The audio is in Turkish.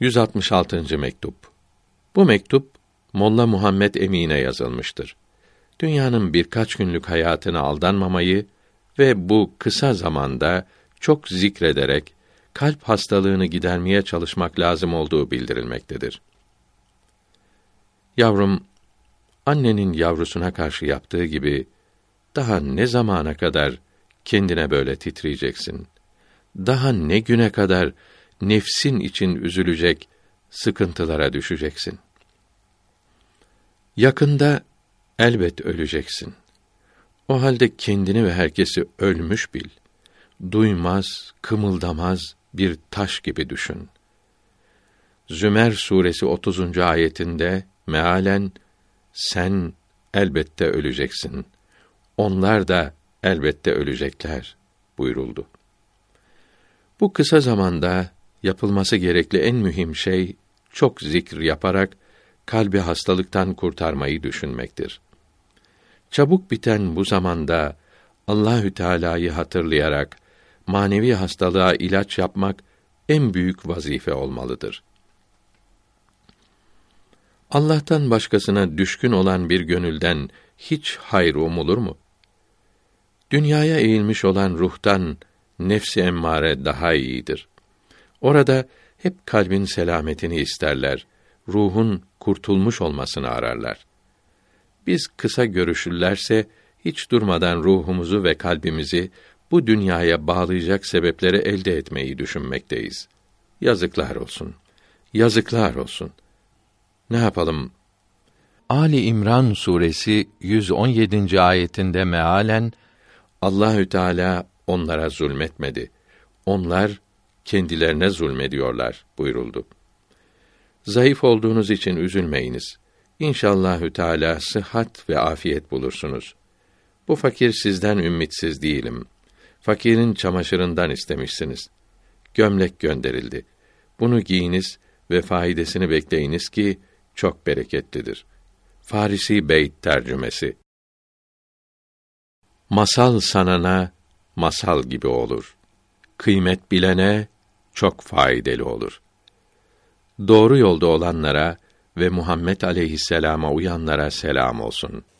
166. mektup. Bu mektup Molla Muhammed Emin'e yazılmıştır. Dünyanın birkaç günlük hayatına aldanmamayı ve bu kısa zamanda çok zikrederek kalp hastalığını gidermeye çalışmak lazım olduğu bildirilmektedir. Yavrum, annenin yavrusuna karşı yaptığı gibi daha ne zamana kadar kendine böyle titreyeceksin? Daha ne güne kadar nefsin için üzülecek, sıkıntılara düşeceksin? Yakında elbet öleceksin. O halde kendini ve herkesi ölmüş bil. Duymaz, kımıldamaz bir taş gibi düşün. Zümer suresi 30. ayetinde mealen sen elbette öleceksin. Onlar da elbette ölecekler buyuruldu. Bu kısa zamanda yapılması gerekli en mühim şey çok zikr yaparak kalbi hastalıktan kurtarmayı düşünmektir. Çabuk biten bu zamanda Allahü Teala'yı hatırlayarak manevi hastalığa ilaç yapmak en büyük vazife olmalıdır. Allah'tan başkasına düşkün olan bir gönülden hiç hayır umulur mu? Dünyaya eğilmiş olan ruhtan nefsi emmare daha iyidir. Orada hep kalbin selametini isterler, ruhun kurtulmuş olmasını ararlar. Biz kısa görüşürlerse hiç durmadan ruhumuzu ve kalbimizi bu dünyaya bağlayacak sebepleri elde etmeyi düşünmekteyiz. Yazıklar olsun. Yazıklar olsun. Ne yapalım? Ali İmran suresi 117. ayetinde mealen Allahü Teala onlara zulmetmedi. Onlar kendilerine zulmediyorlar buyuruldu. Zayıf olduğunuz için üzülmeyiniz. İnşallahü Teala sıhhat ve afiyet bulursunuz. Bu fakir sizden ümitsiz değilim. Fakirin çamaşırından istemişsiniz. Gömlek gönderildi. Bunu giyiniz ve faydasını bekleyiniz ki çok bereketlidir. Farisi Beyt tercümesi. Masal sanana masal gibi olur. Kıymet bilene çok faydalı olur. Doğru yolda olanlara ve Muhammed aleyhisselama uyanlara selam olsun.''